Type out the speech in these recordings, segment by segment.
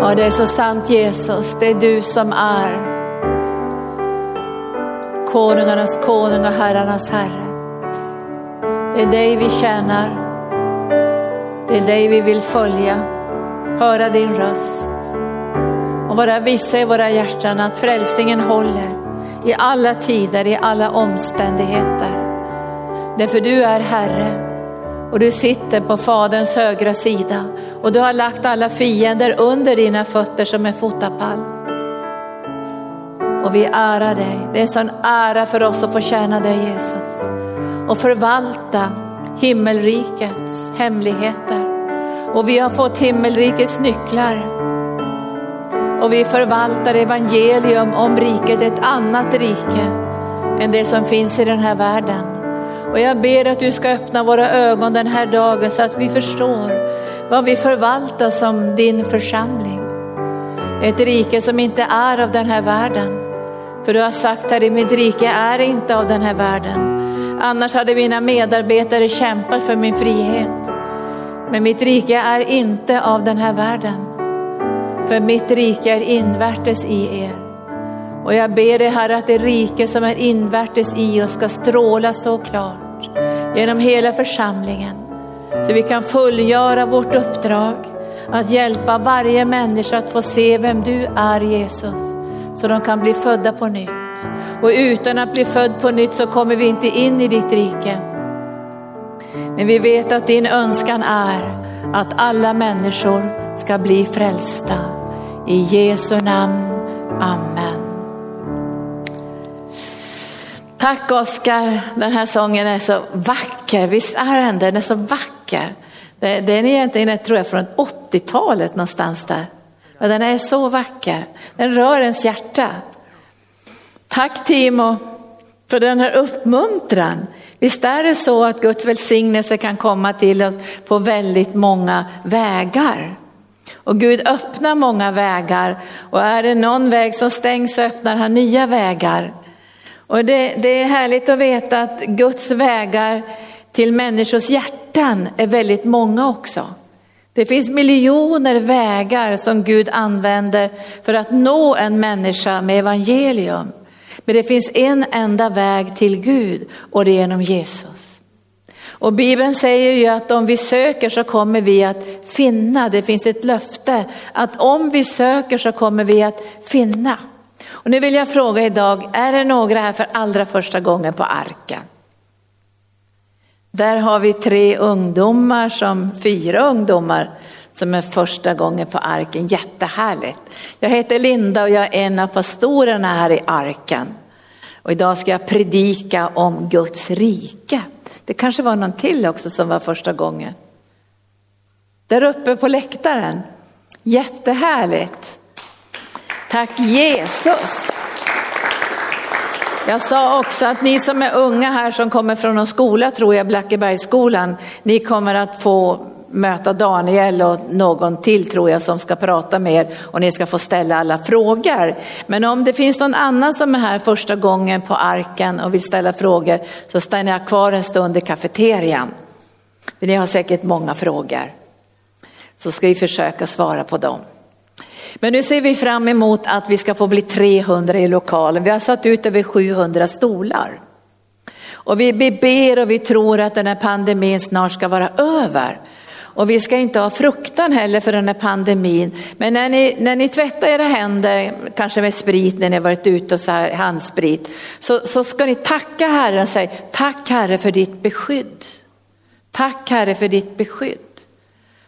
Ja, det är så sant Jesus, det är du som är konungarnas konung och herrarnas herre. Det är dig vi tjänar. Det är dig vi vill följa, höra din röst och vara vissa i våra hjärtan att frälsningen håller i alla tider, i alla omständigheter. Därför du är Herre och du sitter på Faderns högra sida och du har lagt alla fiender under dina fötter som en fotapall. Och vi ärar dig. Det är en sån ära för oss att få tjäna dig Jesus och förvalta himmelrikets hemligheter. Och vi har fått himmelrikets nycklar. Och vi förvaltar evangelium om riket, ett annat rike än det som finns i den här världen. Och jag ber att du ska öppna våra ögon den här dagen så att vi förstår vad vi förvaltar som din församling. Ett rike som inte är av den här världen. För du har sagt här i mitt rike är inte av den här världen. Annars hade mina medarbetare kämpat för min frihet. Men mitt rike är inte av den här världen. För mitt rike är invärtes i er. Och jag ber dig Herre att det rike som är invärtes i oss ska stråla så klart genom hela församlingen. Så vi kan fullgöra vårt uppdrag att hjälpa varje människa att få se vem du är Jesus. Så de kan bli födda på nytt. Och utan att bli född på nytt så kommer vi inte in i ditt rike. Men vi vet att din önskan är att alla människor ska bli frälsta. I Jesu namn, Amen. Tack Oskar, den här sången är så vacker, visst är den Den är så vacker. Den är egentligen, tror jag, från 80-talet någonstans där. Men den är så vacker, den rör ens hjärta. Tack Timo för den här uppmuntran. Visst är det så att Guds välsignelse kan komma till oss på väldigt många vägar. Och Gud öppnar många vägar och är det någon väg som stängs så öppnar han nya vägar. Och det, det är härligt att veta att Guds vägar till människors hjärtan är väldigt många också. Det finns miljoner vägar som Gud använder för att nå en människa med evangelium. Men det finns en enda väg till Gud och det är genom Jesus. Och Bibeln säger ju att om vi söker så kommer vi att finna. Det finns ett löfte att om vi söker så kommer vi att finna. Och nu vill jag fråga idag, är det några här för allra första gången på arken? Där har vi tre ungdomar, som, fyra ungdomar som är första gången på arken. Jättehärligt. Jag heter Linda och jag är en av pastorerna här i arken. Och idag ska jag predika om Guds rike. Det kanske var någon till också som var första gången. Där uppe på läktaren. Jättehärligt. Tack Jesus. Jag sa också att ni som är unga här som kommer från någon skola, tror jag, Blackebergsskolan, ni kommer att få möta Daniel och någon till tror jag som ska prata med er och ni ska få ställa alla frågor. Men om det finns någon annan som är här första gången på arken och vill ställa frågor så stannar jag kvar en stund i kafeterian. Ni har säkert många frågor. Så ska vi försöka svara på dem. Men nu ser vi fram emot att vi ska få bli 300 i lokalen. Vi har satt ut över 700 stolar. Och vi ber och vi tror att den här pandemin snart ska vara över. Och vi ska inte ha fruktan heller för den här pandemin. Men när ni, när ni tvättar era händer, kanske med sprit när ni varit ute och så här, handsprit, så, så ska ni tacka Herren och säga tack Herre för ditt beskydd. Tack Herre för ditt beskydd.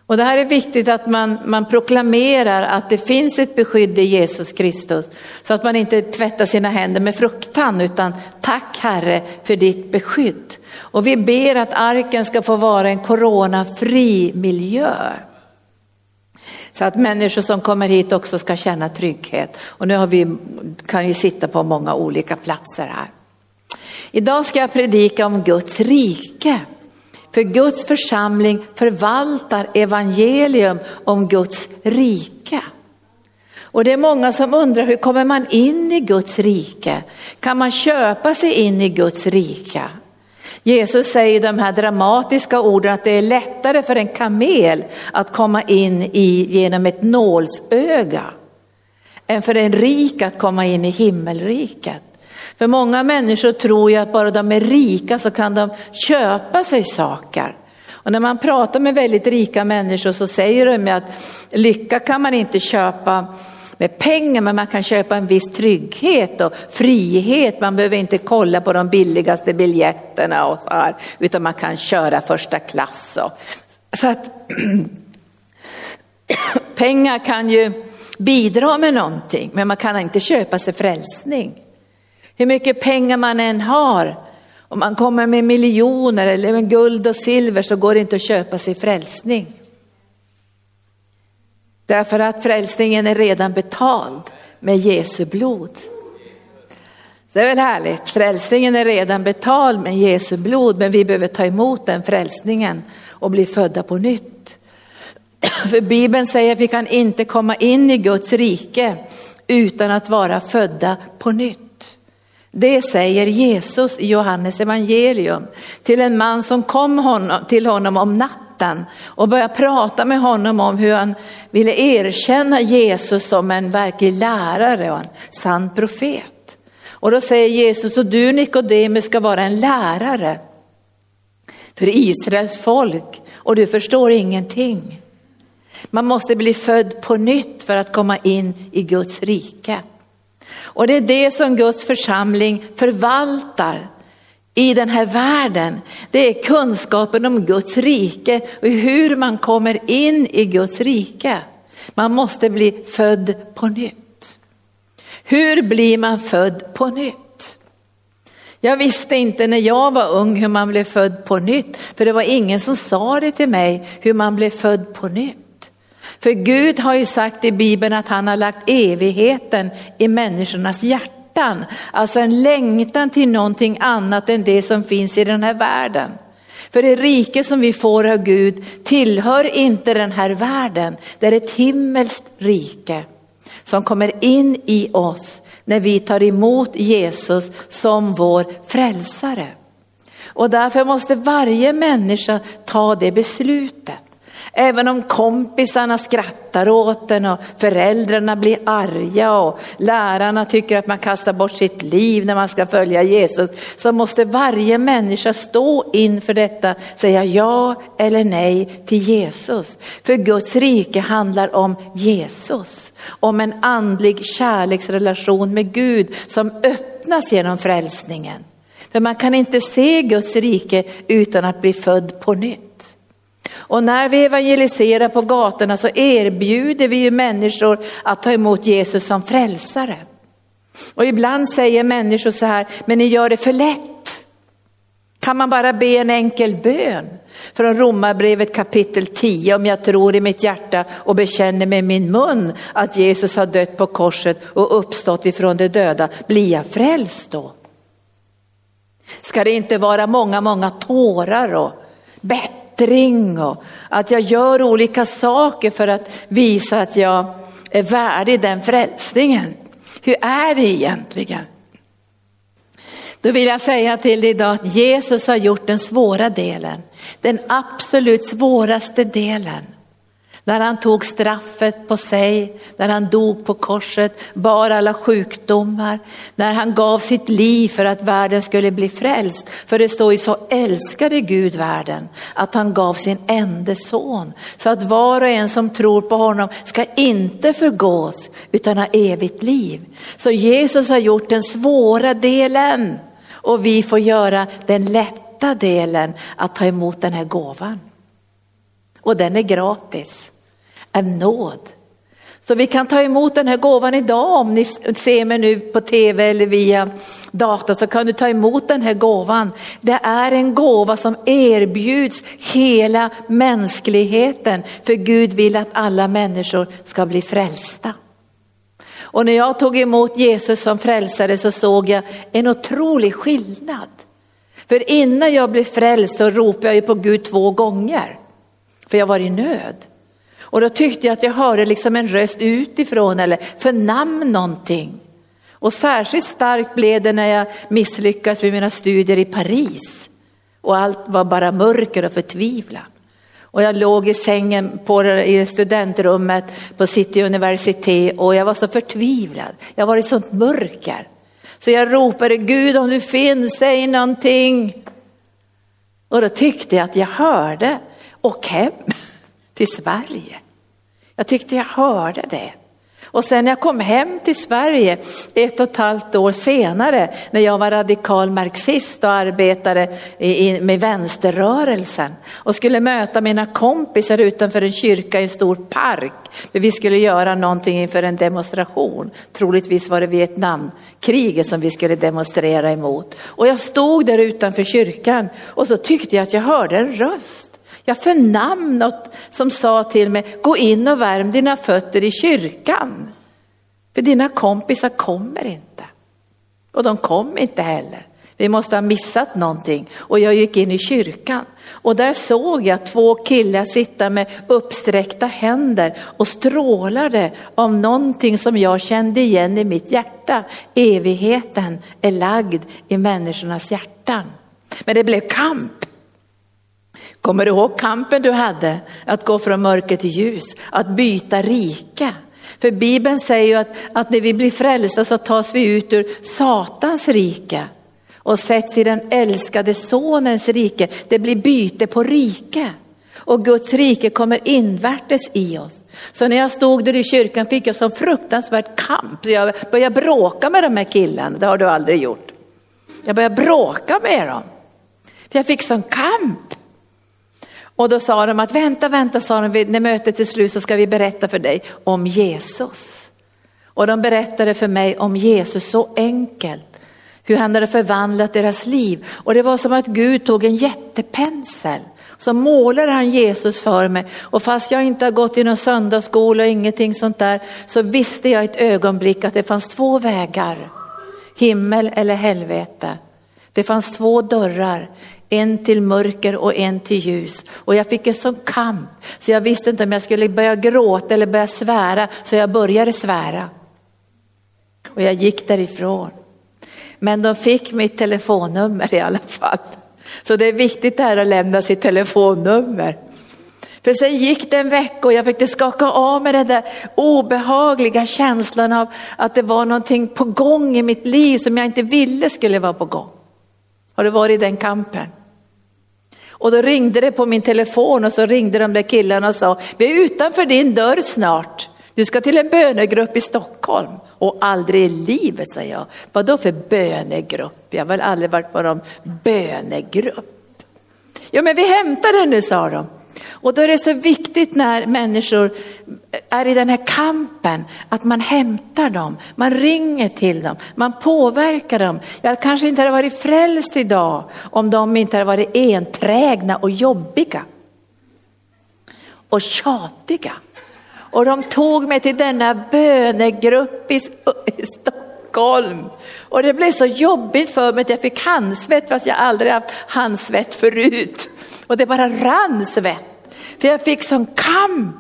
Och det här är viktigt att man, man proklamerar att det finns ett beskydd i Jesus Kristus. Så att man inte tvättar sina händer med fruktan utan tack Herre för ditt beskydd. Och vi ber att arken ska få vara en coronafri miljö. Så att människor som kommer hit också ska känna trygghet. Och nu har vi, kan vi sitta på många olika platser här. Idag ska jag predika om Guds rike. För Guds församling förvaltar evangelium om Guds rike. Och det är många som undrar hur kommer man in i Guds rike? Kan man köpa sig in i Guds rike? Jesus säger de här dramatiska orden att det är lättare för en kamel att komma in i genom ett nålsöga än för en rik att komma in i himmelriket. För många människor tror ju att bara de är rika så kan de köpa sig saker. Och när man pratar med väldigt rika människor så säger de att lycka kan man inte köpa med pengar men man kan köpa en viss trygghet och frihet. Man behöver inte kolla på de billigaste biljetterna och så här, utan man kan köra första klass. Och, så att pengar kan ju bidra med någonting men man kan inte köpa sig frälsning. Hur mycket pengar man än har, om man kommer med miljoner eller med guld och silver så går det inte att köpa sig frälsning. Därför att frälsningen är redan betald med Jesu blod. Det är väl härligt, frälsningen är redan betald med Jesu blod men vi behöver ta emot den frälsningen och bli födda på nytt. För Bibeln säger att vi kan inte komma in i Guds rike utan att vara födda på nytt. Det säger Jesus i Johannes evangelium till en man som kom honom, till honom om natten och började prata med honom om hur han ville erkänna Jesus som en verklig lärare och en sann profet. Och då säger Jesus, och du Nikodemus ska vara en lärare för Israels folk och du förstår ingenting. Man måste bli född på nytt för att komma in i Guds rike. Och det är det som Guds församling förvaltar i den här världen. Det är kunskapen om Guds rike och hur man kommer in i Guds rike. Man måste bli född på nytt. Hur blir man född på nytt? Jag visste inte när jag var ung hur man blev född på nytt, för det var ingen som sa det till mig hur man blev född på nytt. För Gud har ju sagt i Bibeln att han har lagt evigheten i människornas hjärtan. Alltså en längtan till någonting annat än det som finns i den här världen. För det rike som vi får av Gud tillhör inte den här världen. Det är ett himmelskt rike som kommer in i oss när vi tar emot Jesus som vår frälsare. Och därför måste varje människa ta det beslutet. Även om kompisarna skrattar åt den och föräldrarna blir arga och lärarna tycker att man kastar bort sitt liv när man ska följa Jesus så måste varje människa stå inför detta, säga ja eller nej till Jesus. För Guds rike handlar om Jesus, om en andlig kärleksrelation med Gud som öppnas genom frälsningen. För man kan inte se Guds rike utan att bli född på nytt. Och när vi evangeliserar på gatorna så erbjuder vi ju människor att ta emot Jesus som frälsare. Och ibland säger människor så här, men ni gör det för lätt. Kan man bara be en enkel bön? Från Romarbrevet kapitel 10, om jag tror i mitt hjärta och bekänner med min mun att Jesus har dött på korset och uppstått ifrån de döda, blir jag frälst då? Ska det inte vara många, många tårar och bett bättring och att jag gör olika saker för att visa att jag är värdig den frälsningen. Hur är det egentligen? Då vill jag säga till dig idag att Jesus har gjort den svåra delen, den absolut svåraste delen när han tog straffet på sig, när han dog på korset, bar alla sjukdomar, när han gav sitt liv för att världen skulle bli frälst. För det står ju så älskade Gud världen att han gav sin enda son. Så att var och en som tror på honom ska inte förgås utan ha evigt liv. Så Jesus har gjort den svåra delen och vi får göra den lätta delen att ta emot den här gåvan. Och den är gratis är nåd. Så vi kan ta emot den här gåvan idag om ni ser mig nu på tv eller via data så kan du ta emot den här gåvan. Det är en gåva som erbjuds hela mänskligheten för Gud vill att alla människor ska bli frälsta. Och när jag tog emot Jesus som frälsare så såg jag en otrolig skillnad. För innan jag blev frälst så ropade jag på Gud två gånger. För jag var i nöd. Och då tyckte jag att jag hörde liksom en röst utifrån eller förnamn någonting. Och särskilt starkt blev det när jag misslyckades med mina studier i Paris. och allt var bara mörker och förtvivlan. Och jag låg i sängen på, i studentrummet på City universitet och jag var så förtvivlad. Jag var i sånt mörker. Så jag ropade Gud om du finns, säg någonting. Och då tyckte jag att jag hörde, och hem till Sverige. Jag tyckte jag hörde det. Och sen när jag kom hem till Sverige ett och ett halvt år senare när jag var radikal marxist och arbetade med vänsterrörelsen och skulle möta mina kompisar utanför en kyrka i en stor park. För vi skulle göra någonting inför en demonstration. Troligtvis var det Vietnamkriget som vi skulle demonstrera emot. Och jag stod där utanför kyrkan och så tyckte jag att jag hörde en röst. Jag förnam något som sa till mig, gå in och värm dina fötter i kyrkan. För dina kompisar kommer inte. Och de kom inte heller. Vi måste ha missat någonting. Och jag gick in i kyrkan och där såg jag två killar sitta med uppsträckta händer och strålade av någonting som jag kände igen i mitt hjärta. Evigheten är lagd i människornas hjärtan. Men det blev kamp. Kommer du ihåg kampen du hade? Att gå från mörker till ljus, att byta rike. För Bibeln säger ju att, att när vi blir frälsta så tas vi ut ur Satans rike och sätts i den älskade sonens rike. Det blir byte på rike. Och Guds rike kommer invärtes i oss. Så när jag stod där i kyrkan fick jag så fruktansvärt kamp. Så jag började bråka med de här killarna, det har du aldrig gjort. Jag började bråka med dem. För jag fick sån kamp. Och då sa de att vänta, vänta, sa de, när mötet är slut så ska vi berätta för dig om Jesus. Och de berättade för mig om Jesus så enkelt, hur han hade förvandlat deras liv. Och det var som att Gud tog en jättepensel så målade han Jesus för mig och fast jag inte har gått i någon söndagsskola och ingenting sånt där så visste jag ett ögonblick att det fanns två vägar, himmel eller helvete. Det fanns två dörrar, en till mörker och en till ljus. Och jag fick en sån kamp så jag visste inte om jag skulle börja gråta eller börja svära så jag började svära. Och jag gick därifrån. Men de fick mitt telefonnummer i alla fall. Så det är viktigt här att lämna sitt telefonnummer. För sen gick det en vecka och jag fick skaka av mig den där obehagliga känslan av att det var någonting på gång i mitt liv som jag inte ville skulle vara på gång. Har du varit i den kampen? Och då ringde det på min telefon och så ringde de där killarna och sa, vi är utanför din dörr snart. Du ska till en bönegrupp i Stockholm. Och aldrig i livet, sa jag. Vadå för bönegrupp? Jag har väl aldrig varit på någon bönegrupp. Ja, men vi hämtar den nu, sa de. Och då är det så viktigt när människor är i den här kampen att man hämtar dem, man ringer till dem, man påverkar dem. Jag kanske inte hade varit frälst idag om de inte hade varit enträgna och jobbiga och tjatiga. Och de tog mig till denna bönegrupp i Stockholm. Och det blev så jobbigt för mig att jag fick handsvett fast jag aldrig haft handsvett förut. Och det bara rann svett. För jag fick sån kamp.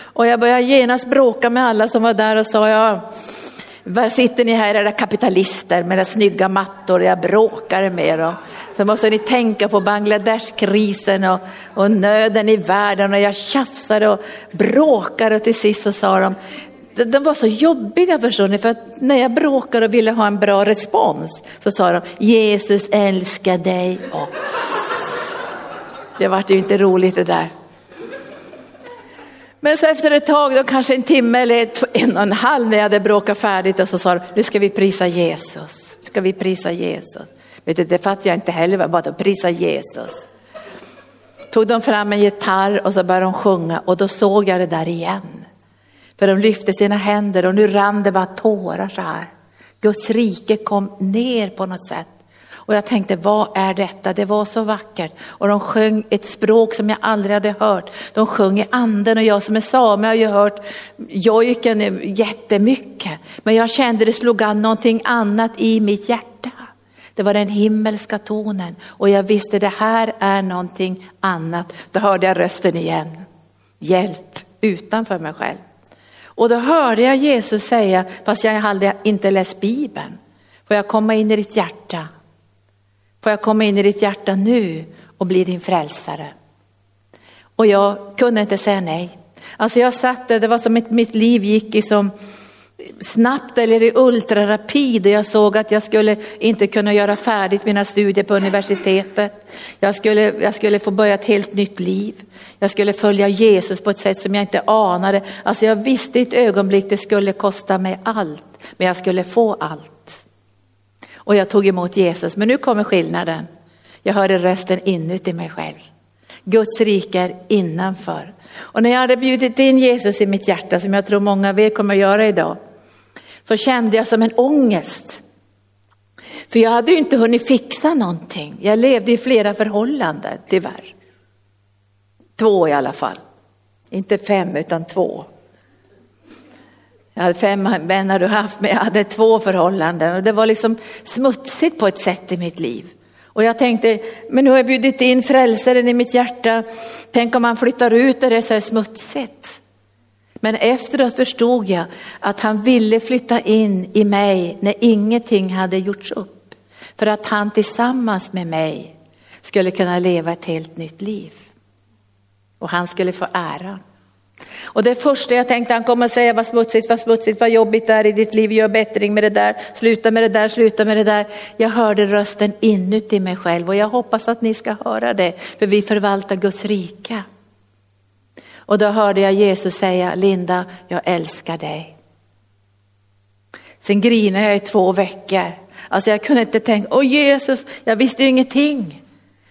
Och jag började genast bråka med alla som var där och sa, ja, var sitter ni här era kapitalister med era snygga mattor? Jag bråkade med dem. Så måste ni tänka på Bangladeshkrisen och, och nöden i världen och jag tjafsade och bråkade och till sist så sa de, de var så jobbiga förstår ni, för att när jag bråkade och ville ha en bra respons så sa de Jesus älskar dig. Och det var ju inte roligt det där. Men så efter ett tag, då kanske en timme eller en och en halv när jag hade bråkat färdigt och så sa de, nu ska vi prisa Jesus. Ska vi prisa Jesus? Vet du, det fattar jag inte heller, bara att prisa Jesus. Tog de fram en gitarr och så började de sjunga och då såg jag det där igen. För de lyfte sina händer och nu rann det bara tårar så här. Guds rike kom ner på något sätt. Och jag tänkte, vad är detta? Det var så vackert. Och de sjöng ett språk som jag aldrig hade hört. De sjöng i anden och jag som är same har ju hört jojken jättemycket. Men jag kände det slog an någonting annat i mitt hjärta. Det var den himmelska tonen och jag visste det här är någonting annat. Då hörde jag rösten igen. Hjälp utanför mig själv. Och då hörde jag Jesus säga, fast jag hade inte läst Bibeln, får jag komma in i ditt hjärta? Får jag komma in i ditt hjärta nu och bli din frälsare. Och jag kunde inte säga nej. Alltså jag satt där, det var som att mitt liv gick i som snabbt eller i ultrarapid och jag såg att jag skulle inte kunna göra färdigt mina studier på universitetet. Jag skulle, jag skulle få börja ett helt nytt liv. Jag skulle följa Jesus på ett sätt som jag inte anade. Alltså jag visste i ett ögonblick det skulle kosta mig allt, men jag skulle få allt. Och jag tog emot Jesus, men nu kommer skillnaden. Jag hörde rösten inuti mig själv. Guds rike är innanför. Och när jag hade bjudit in Jesus i mitt hjärta, som jag tror många av er kommer att göra idag, så kände jag som en ångest. För jag hade ju inte hunnit fixa någonting. Jag levde i flera förhållanden, tyvärr. Två i alla fall. Inte fem, utan två. Jag hade fem män har du haft, men jag hade två förhållanden och det var liksom smutsigt på ett sätt i mitt liv. Och jag tänkte, men nu har jag bjudit in frälsaren i mitt hjärta. Tänk om han flyttar ut och det är så smutsigt. Men efteråt förstod jag att han ville flytta in i mig när ingenting hade gjorts upp. För att han tillsammans med mig skulle kunna leva ett helt nytt liv. Och han skulle få ära. Och det första jag tänkte, han kommer att säga vad smutsigt, vad smutsigt, vad jobbigt det är i ditt liv, gör bättring med det där, sluta med det där, sluta med det där. Jag hörde rösten inuti mig själv och jag hoppas att ni ska höra det, för vi förvaltar Guds rika. Och då hörde jag Jesus säga, Linda, jag älskar dig. Sen grinade jag i två veckor. Alltså jag kunde inte tänka, åh Jesus, jag visste ju ingenting.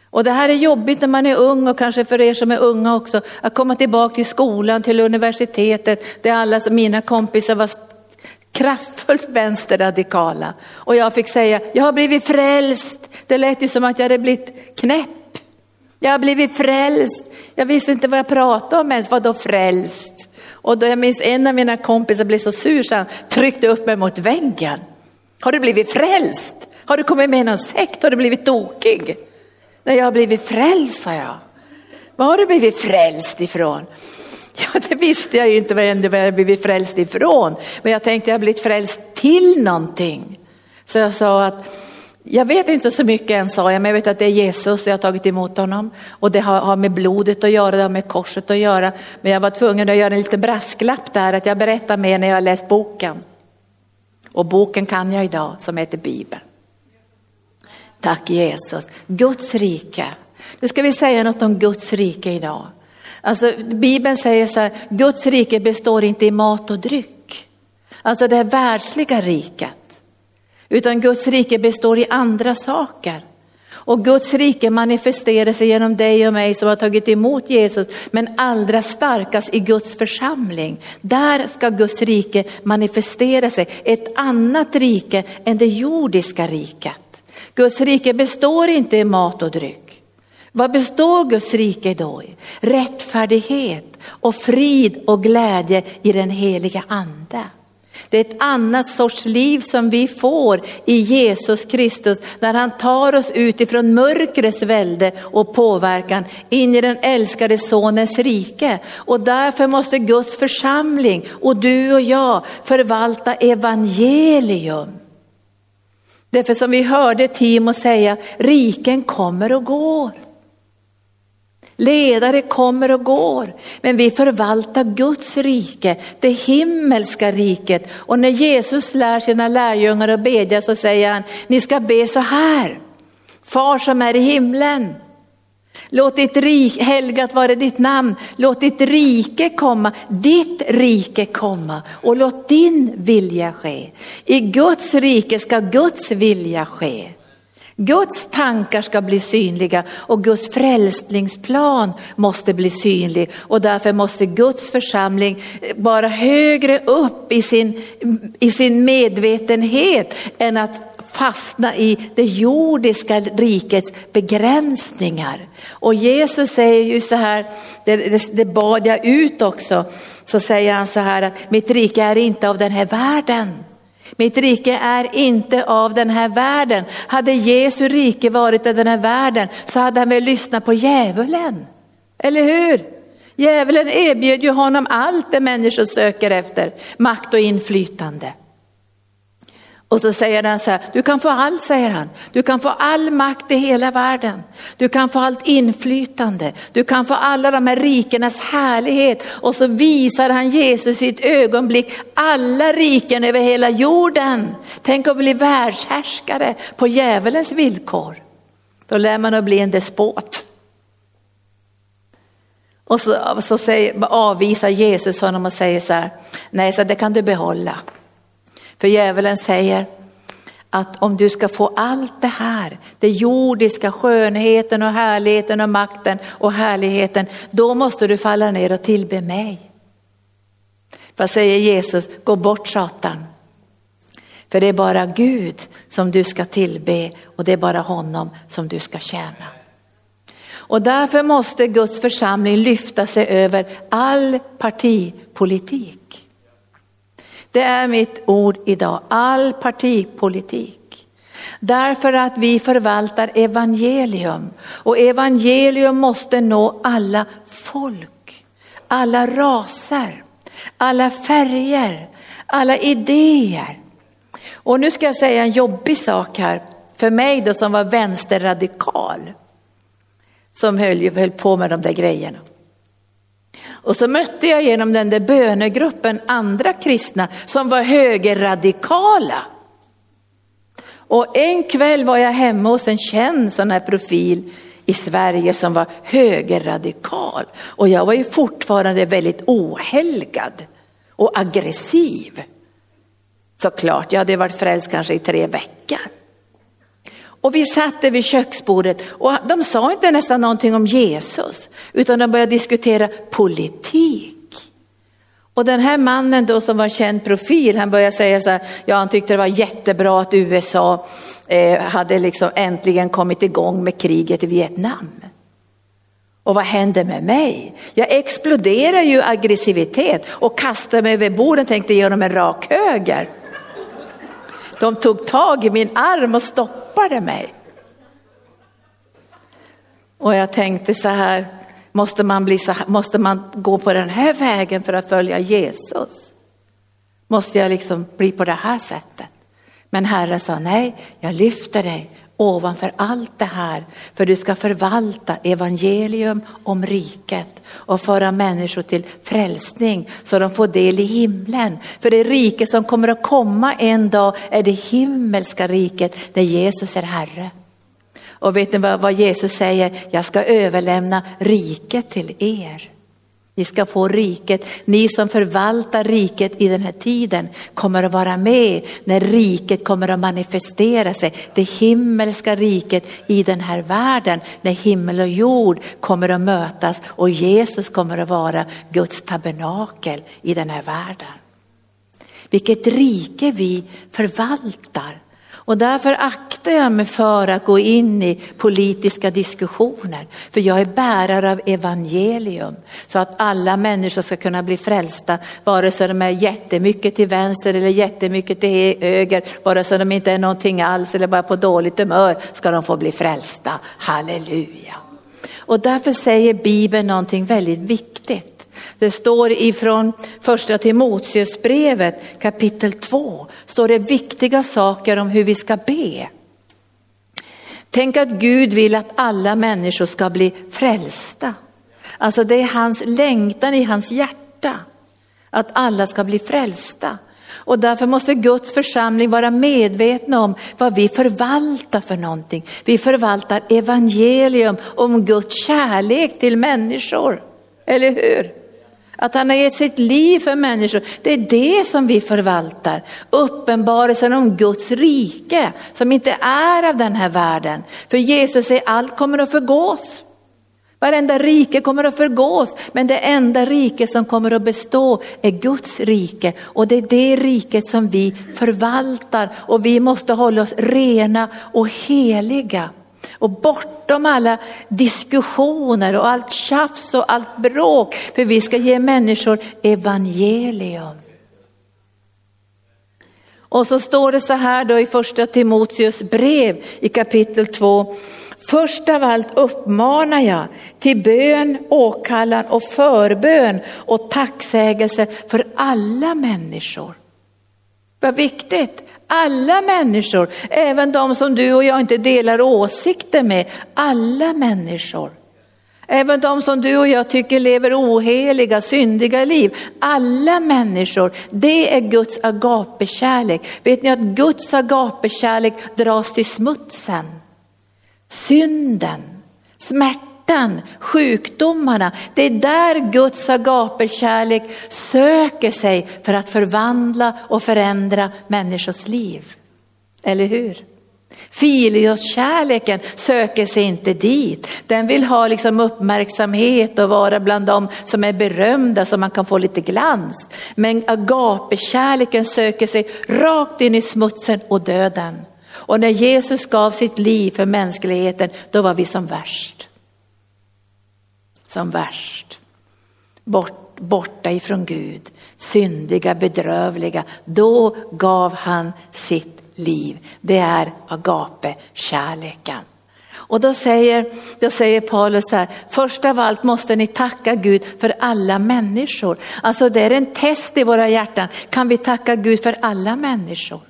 Och det här är jobbigt när man är ung och kanske för er som är unga också, att komma tillbaka till skolan, till universitetet, där alla mina kompisar var kraftfullt vänsterradikala. Och jag fick säga, jag har blivit frälst. Det lät ju som att jag hade blivit knäpp. Jag har blivit frälst. Jag visste inte vad jag pratade om ens, vadå frälst? Och då jag minns en av mina kompisar blev så sur så han tryckte upp mig mot väggen. Har du blivit frälst? Har du kommit med i någon sekt? Har du blivit tokig? När jag har blivit frälst, sa jag. Var har du blivit frälst ifrån? Ja, det visste jag ju inte vad jag blivit frälst ifrån. Men jag tänkte jag har blivit frälst till någonting. Så jag sa att jag vet inte så mycket än sa jag, men jag vet att det är Jesus och jag har tagit emot honom. Och det har, har med blodet att göra, det har med korset att göra. Men jag var tvungen att göra en liten brasklapp där, att jag berättar mer när jag har läst boken. Och boken kan jag idag, som heter Bibeln. Tack Jesus. Guds rike. Nu ska vi säga något om Guds rike idag. Alltså, Bibeln säger så här, Guds rike består inte i mat och dryck. Alltså det världsliga riket. Utan Guds rike består i andra saker. Och Guds rike manifesterar sig genom dig och mig som har tagit emot Jesus, men allra starkast i Guds församling. Där ska Guds rike manifestera sig, ett annat rike än det jordiska riket. Guds rike består inte i mat och dryck. Vad består Guds rike då i? Rättfärdighet och frid och glädje i den heliga ande. Det är ett annat sorts liv som vi får i Jesus Kristus när han tar oss utifrån mörkrets välde och påverkan in i den älskade sonens rike. Och därför måste Guds församling och du och jag förvalta evangelium. Därför som vi hörde Timo säga, riken kommer och går. Ledare kommer och går, men vi förvaltar Guds rike, det himmelska riket. Och när Jesus lär sina lärjungar att bedja så säger han, ni ska be så här. Far som är i himlen. Låt ditt rike, helgat vare ditt namn, låt ditt rike komma, ditt rike komma och låt din vilja ske. I Guds rike ska Guds vilja ske. Guds tankar ska bli synliga och Guds frälsningsplan måste bli synlig och därför måste Guds församling vara högre upp i sin, i sin medvetenhet än att fastna i det jordiska rikets begränsningar. Och Jesus säger ju så här, det, det, det bad jag ut också, så säger han så här att mitt rike är inte av den här världen. Mitt rike är inte av den här världen. Hade Jesu rike varit av den här världen så hade han väl lyssnat på djävulen. Eller hur? Djävulen erbjöd ju honom allt det människor söker efter, makt och inflytande. Och så säger han så här, du kan få allt säger han. Du kan få all makt i hela världen. Du kan få allt inflytande. Du kan få alla de här rikenas härlighet. Och så visar han Jesus i ett ögonblick alla riken över hela jorden. Tänk att bli världshärskare på djävulens villkor. Då lär man att bli en despot. Och så, så säger, avvisar Jesus honom och säger så här, nej så det kan du behålla. För djävulen säger att om du ska få allt det här, det jordiska, skönheten och härligheten och makten och härligheten, då måste du falla ner och tillbe mig. Vad säger Jesus? Gå bort Satan. För det är bara Gud som du ska tillbe och det är bara honom som du ska tjäna. Och därför måste Guds församling lyfta sig över all partipolitik. Det är mitt ord idag, all partipolitik. Därför att vi förvaltar evangelium. Och evangelium måste nå alla folk, alla raser, alla färger, alla idéer. Och nu ska jag säga en jobbig sak här. För mig då som var vänsterradikal. Som höll, höll på med de där grejerna. Och så mötte jag genom den där bönegruppen andra kristna som var högerradikala. Och en kväll var jag hemma hos en känd sån här profil i Sverige som var högerradikal. Och jag var ju fortfarande väldigt ohelgad och aggressiv. Såklart, jag hade varit frälst kanske i tre veckor. Och vi satt där vid köksbordet och de sa inte nästan någonting om Jesus utan de började diskutera politik. Och den här mannen då som var känd profil, han började säga så här, ja han tyckte det var jättebra att USA eh, hade liksom äntligen kommit igång med kriget i Vietnam. Och vad hände med mig? Jag exploderar ju aggressivitet och kastade mig över borden och tänkte ge honom en rak höger. De tog tag i min arm och stoppade mig. Och jag tänkte så här, måste man, bli så måste man gå på den här vägen för att följa Jesus? Måste jag liksom bli på det här sättet? Men Herren sa nej, jag lyfter dig ovanför allt det här för du ska förvalta evangelium om riket och föra människor till frälsning så de får del i himlen. För det rike som kommer att komma en dag är det himmelska riket där Jesus är Herre. Och vet ni vad Jesus säger? Jag ska överlämna riket till er. Ni ska få riket. Ni som förvaltar riket i den här tiden kommer att vara med när riket kommer att manifestera sig. Det himmelska riket i den här världen. När himmel och jord kommer att mötas och Jesus kommer att vara Guds tabernakel i den här världen. Vilket rike vi förvaltar. Och därför aktar jag mig för att gå in i politiska diskussioner. För jag är bärare av evangelium. Så att alla människor ska kunna bli frälsta. Vare sig de är jättemycket till vänster eller jättemycket till höger. Vare sig de inte är någonting alls eller bara på dåligt humör ska de få bli frälsta. Halleluja. Och därför säger Bibeln någonting väldigt viktigt. Det står ifrån första Timoteusbrevet kapitel 2, står det viktiga saker om hur vi ska be. Tänk att Gud vill att alla människor ska bli frälsta. Alltså det är hans längtan i hans hjärta, att alla ska bli frälsta. Och därför måste Guds församling vara medvetna om vad vi förvaltar för någonting. Vi förvaltar evangelium om Guds kärlek till människor, eller hur? Att han har gett sitt liv för människor. Det är det som vi förvaltar. Uppenbarelsen om Guds rike som inte är av den här världen. För Jesus säger allt kommer att förgås. Varenda rike kommer att förgås, men det enda rike som kommer att bestå är Guds rike. Och det är det riket som vi förvaltar och vi måste hålla oss rena och heliga. Och bortom alla diskussioner och allt tjafs och allt bråk. För vi ska ge människor evangelium. Och så står det så här då i första Timoteus brev i kapitel 2. Först av allt uppmanar jag till bön, åkallan och förbön och tacksägelse för alla människor. Vad viktigt. Alla människor, även de som du och jag inte delar åsikter med, alla människor. Även de som du och jag tycker lever oheliga, syndiga liv. Alla människor, det är Guds agapekärlek. Vet ni att Guds agapekärlek dras till smutsen? Synden, smärtan, sjukdomarna. Det är där Guds agapekärlek söker sig för att förvandla och förändra människors liv. Eller hur? Filioskärleken söker sig inte dit. Den vill ha liksom uppmärksamhet och vara bland dem som är berömda så man kan få lite glans. Men agapekärleken söker sig rakt in i smutsen och döden. Och när Jesus gav sitt liv för mänskligheten, då var vi som värst. Som värst. Bort, borta ifrån Gud, syndiga, bedrövliga. Då gav han sitt liv. Det är agape, kärleken. Och då säger, då säger Paulus så här, först av allt måste ni tacka Gud för alla människor. Alltså det är en test i våra hjärtan, kan vi tacka Gud för alla människor?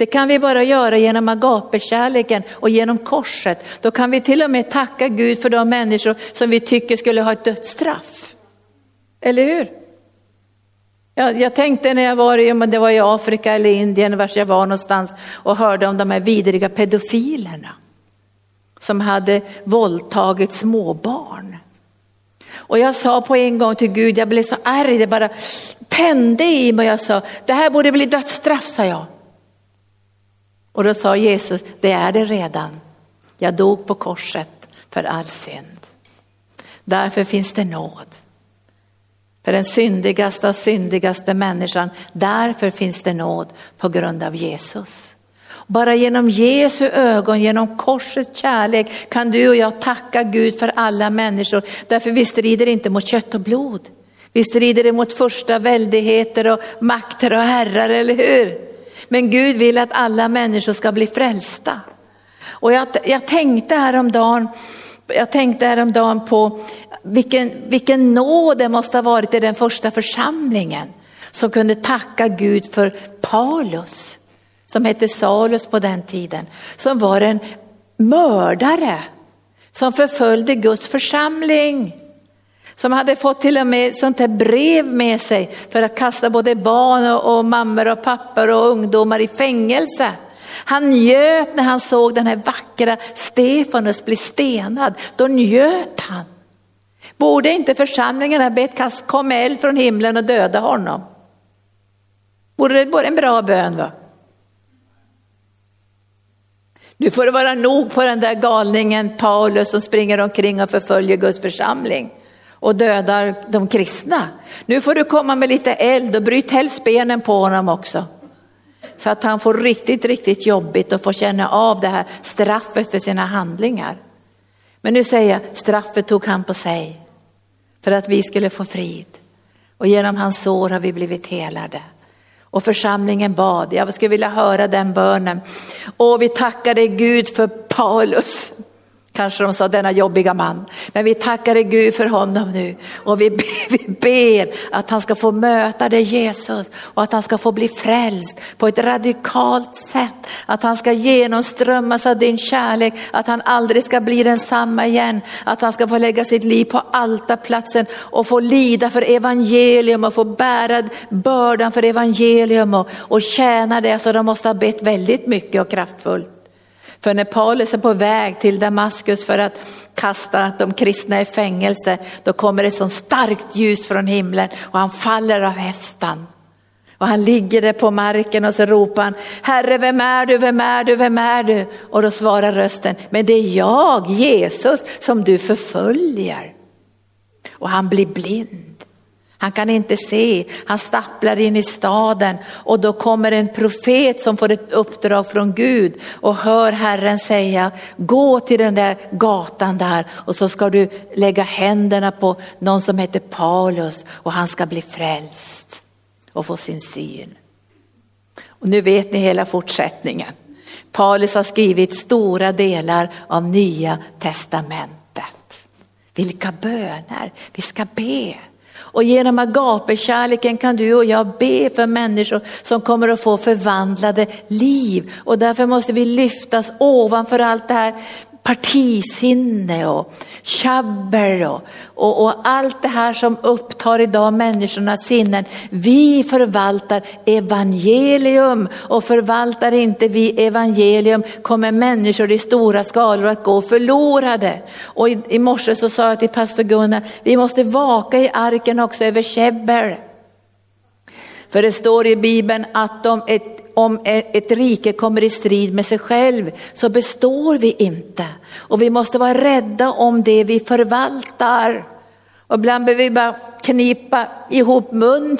Det kan vi bara göra genom agapekärleken och genom korset. Då kan vi till och med tacka Gud för de människor som vi tycker skulle ha ett dödsstraff. Eller hur? Jag, jag tänkte när jag var i, det var i Afrika eller Indien, vars jag var någonstans och hörde om de här vidriga pedofilerna som hade våldtagit småbarn. Och jag sa på en gång till Gud, jag blev så arg, det bara tände i mig. Jag sa, det här borde bli dödsstraff, sa jag. Och då sa Jesus, det är det redan. Jag dog på korset för all synd. Därför finns det nåd. För den syndigaste av syndigaste människan, därför finns det nåd på grund av Jesus. Bara genom Jesu ögon, genom korsets kärlek kan du och jag tacka Gud för alla människor. Därför vi strider inte mot kött och blod. Vi strider mot första väldigheter och makter och herrar, eller hur? Men Gud vill att alla människor ska bli frälsta. Och jag, jag tänkte häromdagen, jag tänkte häromdagen på vilken, vilken nåd det måste ha varit i den första församlingen som kunde tacka Gud för Paulus, som hette Salus på den tiden, som var en mördare som förföljde Guds församling. Som hade fått till och med sånt här brev med sig för att kasta både barn och, och mammor och pappor och ungdomar i fängelse. Han njöt när han såg den här vackra Stefanus bli stenad. Då njöt han. Borde inte församlingen ha bett kom eld från himlen och döda honom? Borde det vara en bra bön? Va? Nu får det vara nog på den där galningen Paulus som springer omkring och förföljer Guds församling och dödar de kristna. Nu får du komma med lite eld och bryt helst benen på honom också. Så att han får riktigt, riktigt jobbigt och får känna av det här straffet för sina handlingar. Men nu säger jag, straffet tog han på sig för att vi skulle få frid. Och genom hans sår har vi blivit helade. Och församlingen bad, jag skulle vilja höra den bönen. Och vi tackar dig Gud för Paulus. Kanske de sa denna jobbiga man. Men vi tackar dig Gud för honom nu. Och vi ber, vi ber att han ska få möta dig Jesus och att han ska få bli frälst på ett radikalt sätt. Att han ska genomströmmas av din kärlek, att han aldrig ska bli densamma igen. Att han ska få lägga sitt liv på altarplatsen och få lida för evangelium och få bära bördan för evangelium och, och tjäna det. Så de måste ha bett väldigt mycket och kraftfullt. För när Paulus är på väg till Damaskus för att kasta de kristna i fängelse, då kommer det så starkt ljus från himlen och han faller av hästen. Och han ligger där på marken och så ropar han, Herre vem är du, vem är du, vem är du? Och då svarar rösten, men det är jag, Jesus, som du förföljer. Och han blir blind. Han kan inte se, han stapplar in i staden och då kommer en profet som får ett uppdrag från Gud och hör Herren säga, gå till den där gatan där och så ska du lägga händerna på någon som heter Paulus och han ska bli frälst och få sin syn. Och nu vet ni hela fortsättningen. Paulus har skrivit stora delar av nya testamentet. Vilka böner vi ska be. Och genom agapekärleken kan du och jag be för människor som kommer att få förvandlade liv. Och därför måste vi lyftas ovanför allt det här partisinne och tjabbel och, och, och, allt det här som upptar idag människornas sinnen. Vi förvaltar evangelium och förvaltar inte vi evangelium kommer människor i stora skalor att gå förlorade. Och i, i morse så sa jag till pastor Gunnar, vi måste vaka i arken också över käbbel. För det står i Bibeln att om ett om e-, ett rike kommer i strid med sig själv så består vi inte. Och vi måste vara rädda om det vi förvaltar. Och ibland behöver vi bara knipa ihop munnen.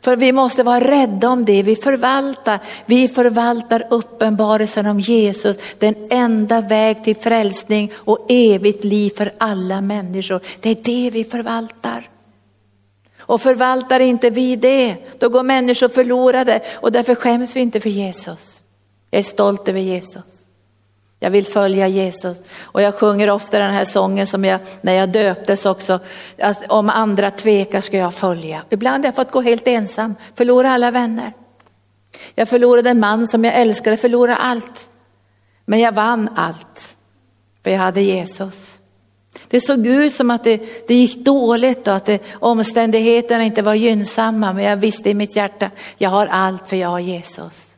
För vi måste vara rädda om det vi förvaltar. Vi förvaltar uppenbarelsen om Jesus, den enda väg till frälsning och evigt liv för alla människor. Det är det vi förvaltar. Och förvaltar inte vi det, då går människor förlorade och därför skäms vi inte för Jesus. Jag är stolt över Jesus. Jag vill följa Jesus och jag sjunger ofta den här sången som jag, när jag döptes också, att om andra tvekar ska jag följa. Ibland har jag fått gå helt ensam, förlora alla vänner. Jag förlorade en man som jag älskade, förlorade allt. Men jag vann allt, för jag hade Jesus. Det såg ut som att det, det gick dåligt och att det, omständigheterna inte var gynnsamma. Men jag visste i mitt hjärta, jag har allt för jag har Jesus.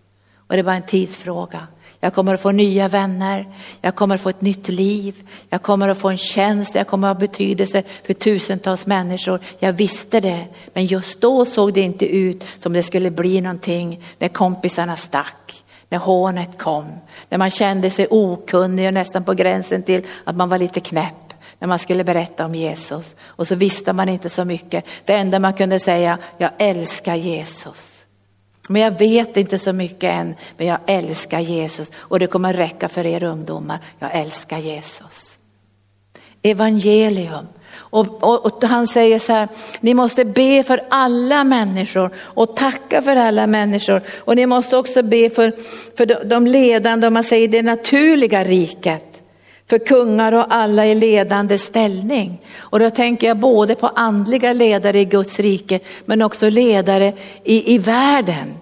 Och det var en tidsfråga. Jag kommer att få nya vänner, jag kommer att få ett nytt liv, jag kommer att få en tjänst, jag kommer att ha betydelse för tusentals människor. Jag visste det, men just då såg det inte ut som det skulle bli någonting när kompisarna stack, när hånet kom, när man kände sig okunnig och nästan på gränsen till att man var lite knäpp när man skulle berätta om Jesus. Och så visste man inte så mycket. Det enda man kunde säga, jag älskar Jesus. Men jag vet inte så mycket än, men jag älskar Jesus och det kommer räcka för er ungdomar. Jag älskar Jesus. Evangelium. Och, och, och, han säger så här, ni måste be för alla människor och tacka för alla människor. Och ni måste också be för, för de, de ledande, om man säger det naturliga riket för kungar och alla i ledande ställning. Och då tänker jag både på andliga ledare i Guds rike men också ledare i, i världen.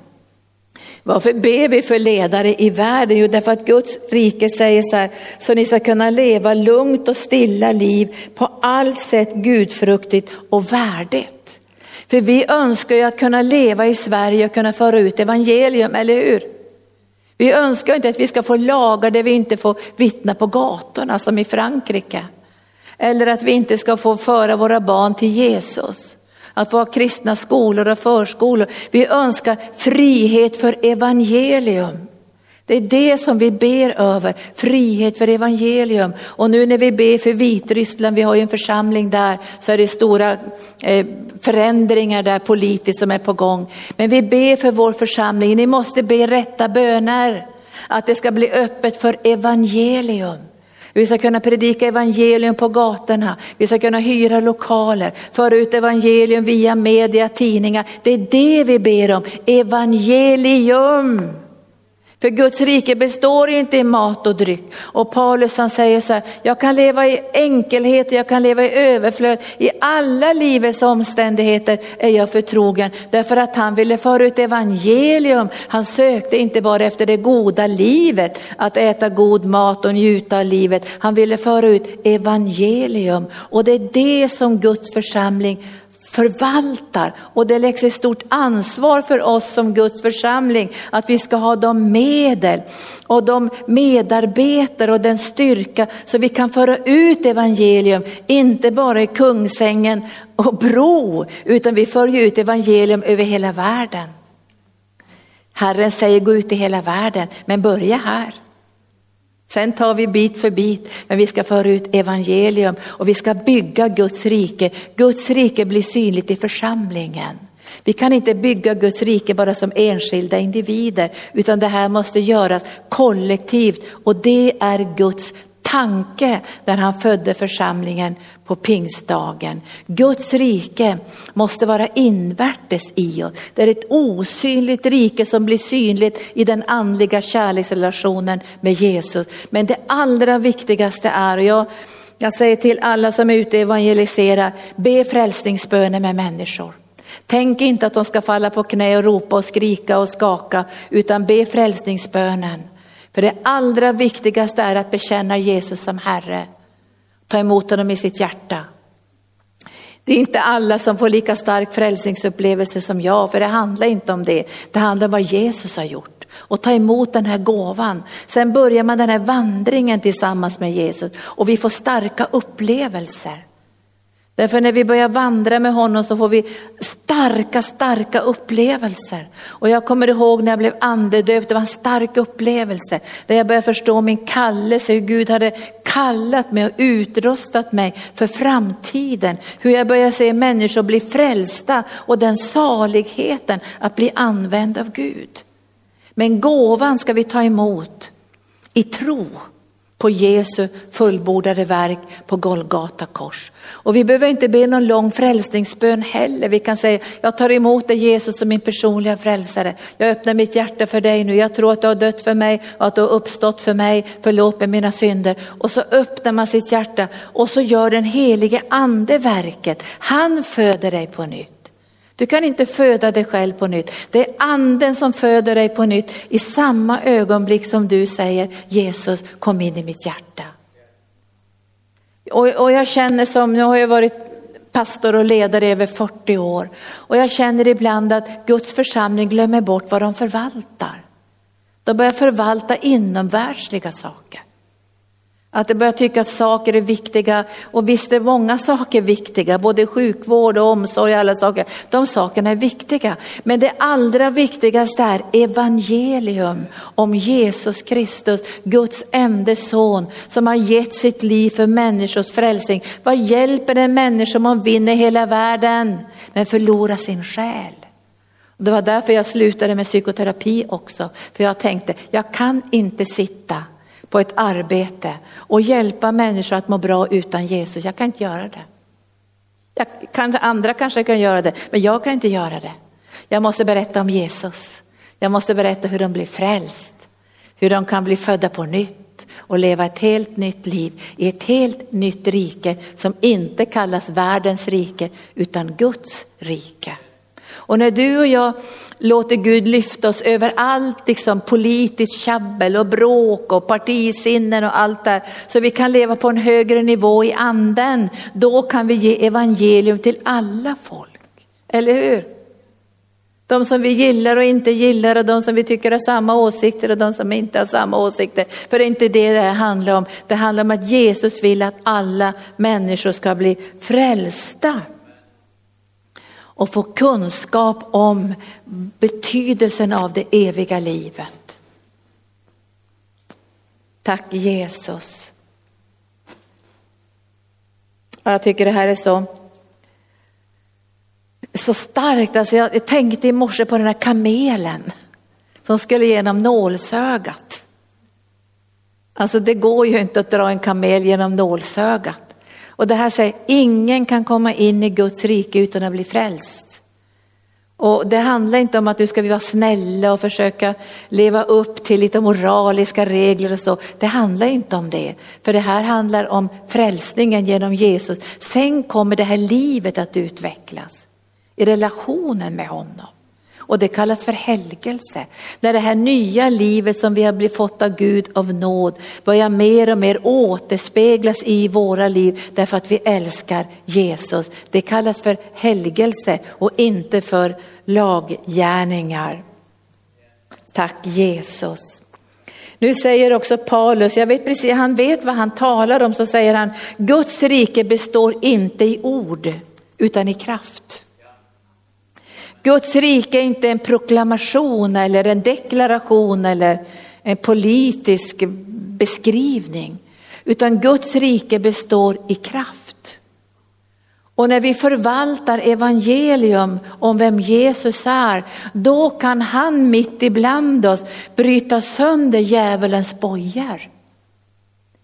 Varför ber vi för ledare i världen? Jo, därför att Guds rike säger så här, så ni ska kunna leva lugnt och stilla liv på allt sätt gudfruktigt och värdigt. För vi önskar ju att kunna leva i Sverige och kunna föra ut evangelium, eller hur? Vi önskar inte att vi ska få lagar där vi inte får vittna på gatorna som i Frankrike. Eller att vi inte ska få föra våra barn till Jesus. Att få ha kristna skolor och förskolor. Vi önskar frihet för evangelium. Det är det som vi ber över, frihet för evangelium. Och nu när vi ber för Vitryssland, vi har ju en församling där, så är det stora eh, förändringar där politiskt som är på gång. Men vi ber för vår församling, ni måste be rätta böner. Att det ska bli öppet för evangelium. Vi ska kunna predika evangelium på gatorna, vi ska kunna hyra lokaler, föra ut evangelium via media, tidningar. Det är det vi ber om, evangelium. För Guds rike består inte i mat och dryck. Och Paulus han säger så här, jag kan leva i enkelhet och jag kan leva i överflöd. I alla livets omständigheter är jag förtrogen. Därför att han ville föra ut evangelium. Han sökte inte bara efter det goda livet, att äta god mat och njuta av livet. Han ville föra ut evangelium. Och det är det som Guds församling förvaltar och det läggs ett stort ansvar för oss som Guds församling att vi ska ha de medel och de medarbetare och den styrka så vi kan föra ut evangelium, inte bara i Kungsängen och Bro, utan vi för ut evangelium över hela världen. Herren säger gå ut i hela världen, men börja här. Sen tar vi bit för bit, men vi ska föra ut evangelium och vi ska bygga Guds rike. Guds rike blir synligt i församlingen. Vi kan inte bygga Guds rike bara som enskilda individer, utan det här måste göras kollektivt och det är Guds tanke när han födde församlingen på pingstdagen. Guds rike måste vara invärtes i oss. Det är ett osynligt rike som blir synligt i den andliga kärleksrelationen med Jesus. Men det allra viktigaste är, och jag Jag säger till alla som är ute och evangeliserar, be frälsningsböner med människor. Tänk inte att de ska falla på knä och ropa och skrika och skaka, utan be frälsningsbönen. För det allra viktigaste är att bekänna Jesus som Herre. Ta emot honom i sitt hjärta. Det är inte alla som får lika stark frälsningsupplevelse som jag, för det handlar inte om det. Det handlar om vad Jesus har gjort och ta emot den här gåvan. Sen börjar man den här vandringen tillsammans med Jesus och vi får starka upplevelser. Därför när vi börjar vandra med honom så får vi starka, starka upplevelser. Och jag kommer ihåg när jag blev andedöpt, det var en stark upplevelse. Där jag började förstå min kallelse, hur Gud hade kallat mig och utrustat mig för framtiden. Hur jag började se människor bli frälsta och den saligheten att bli använd av Gud. Men gåvan ska vi ta emot i tro på Jesu fullbordade verk på Golgata kors. Och vi behöver inte be någon lång frälsningsbön heller. Vi kan säga, jag tar emot dig Jesus som min personliga frälsare. Jag öppnar mitt hjärta för dig nu. Jag tror att du har dött för mig och att du har uppstått för mig. Förlåt mig mina synder. Och så öppnar man sitt hjärta och så gör den helige ande verket. Han föder dig på nytt. Du kan inte föda dig själv på nytt. Det är anden som föder dig på nytt i samma ögonblick som du säger Jesus kom in i mitt hjärta. Och, och jag känner som, nu har jag varit pastor och ledare i över 40 år och jag känner ibland att Guds församling glömmer bort vad de förvaltar. De börjar förvalta inomvärldsliga saker. Att de börjar tycka att saker är viktiga och visst är många saker viktiga, både sjukvård och omsorg och alla saker. De sakerna är viktiga. Men det allra viktigaste är evangelium om Jesus Kristus, Guds enda son som har gett sitt liv för människors frälsning. Vad hjälper en människa om hon vinner hela världen men förlorar sin själ? Det var därför jag slutade med psykoterapi också. För jag tänkte, jag kan inte sitta på ett arbete och hjälpa människor att må bra utan Jesus. Jag kan inte göra det. Jag, kanske, andra kanske kan göra det, men jag kan inte göra det. Jag måste berätta om Jesus. Jag måste berätta hur de blir frälst, hur de kan bli födda på nytt och leva ett helt nytt liv i ett helt nytt rike som inte kallas världens rike utan Guds rike. Och när du och jag låter Gud lyfta oss över allt liksom politiskt tjabbel och bråk och partisinnen och allt där, så vi kan leva på en högre nivå i anden, då kan vi ge evangelium till alla folk. Eller hur? De som vi gillar och inte gillar och de som vi tycker har samma åsikter och de som inte har samma åsikter. För det är inte det det här handlar om. Det handlar om att Jesus vill att alla människor ska bli frälsta och få kunskap om betydelsen av det eviga livet. Tack Jesus. Jag tycker det här är så, så starkt. Alltså jag tänkte i morse på den här kamelen som skulle genom nålsögat. Alltså det går ju inte att dra en kamel genom nålsögat. Och det här säger, ingen kan komma in i Guds rike utan att bli frälst. Och det handlar inte om att nu ska vi vara snälla och försöka leva upp till lite moraliska regler och så. Det handlar inte om det. För det här handlar om frälsningen genom Jesus. Sen kommer det här livet att utvecklas i relationen med honom. Och det kallas för helgelse. När det här nya livet som vi har blivit fått av Gud av nåd börjar mer och mer återspeglas i våra liv därför att vi älskar Jesus. Det kallas för helgelse och inte för laggärningar. Tack Jesus. Nu säger också Paulus, jag vet precis, han vet vad han talar om, så säger han, Guds rike består inte i ord utan i kraft. Guds rike är inte en proklamation eller en deklaration eller en politisk beskrivning, utan Guds rike består i kraft. Och när vi förvaltar evangelium om vem Jesus är, då kan han mitt ibland oss bryta sönder djävulens bojor.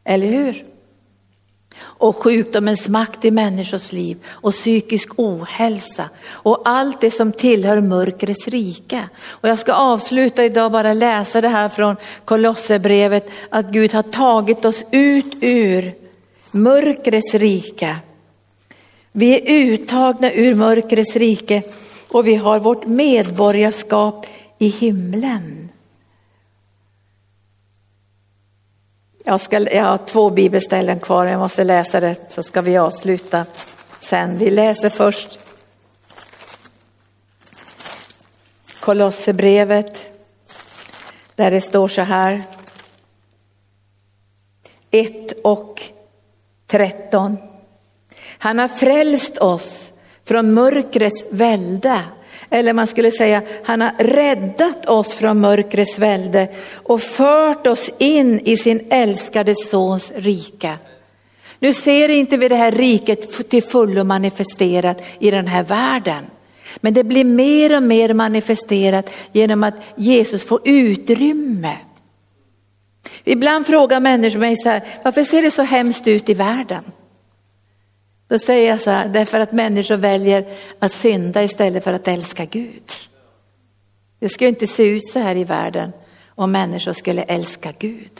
Eller hur? Och sjukdomens makt i människors liv och psykisk ohälsa och allt det som tillhör mörkrets rike. Och jag ska avsluta idag bara läsa det här från Kolosserbrevet att Gud har tagit oss ut ur mörkrets rike. Vi är uttagna ur mörkrets rike och vi har vårt medborgarskap i himlen. Jag, ska, jag har två bibelställen kvar, jag måste läsa det så ska vi avsluta sen. Vi läser först Kolosserbrevet där det står så här. 1 och 13. Han har frälst oss från mörkrets välde. Eller man skulle säga, han har räddat oss från mörkrets välde och fört oss in i sin älskade sons rike. Nu ser inte vi det här riket till fullo manifesterat i den här världen. Men det blir mer och mer manifesterat genom att Jesus får utrymme. Ibland frågar människor mig så här, varför ser det så hemskt ut i världen? Då säger jag så här, därför att människor väljer att synda istället för att älska Gud. Det skulle inte se ut så här i världen om människor skulle älska Gud.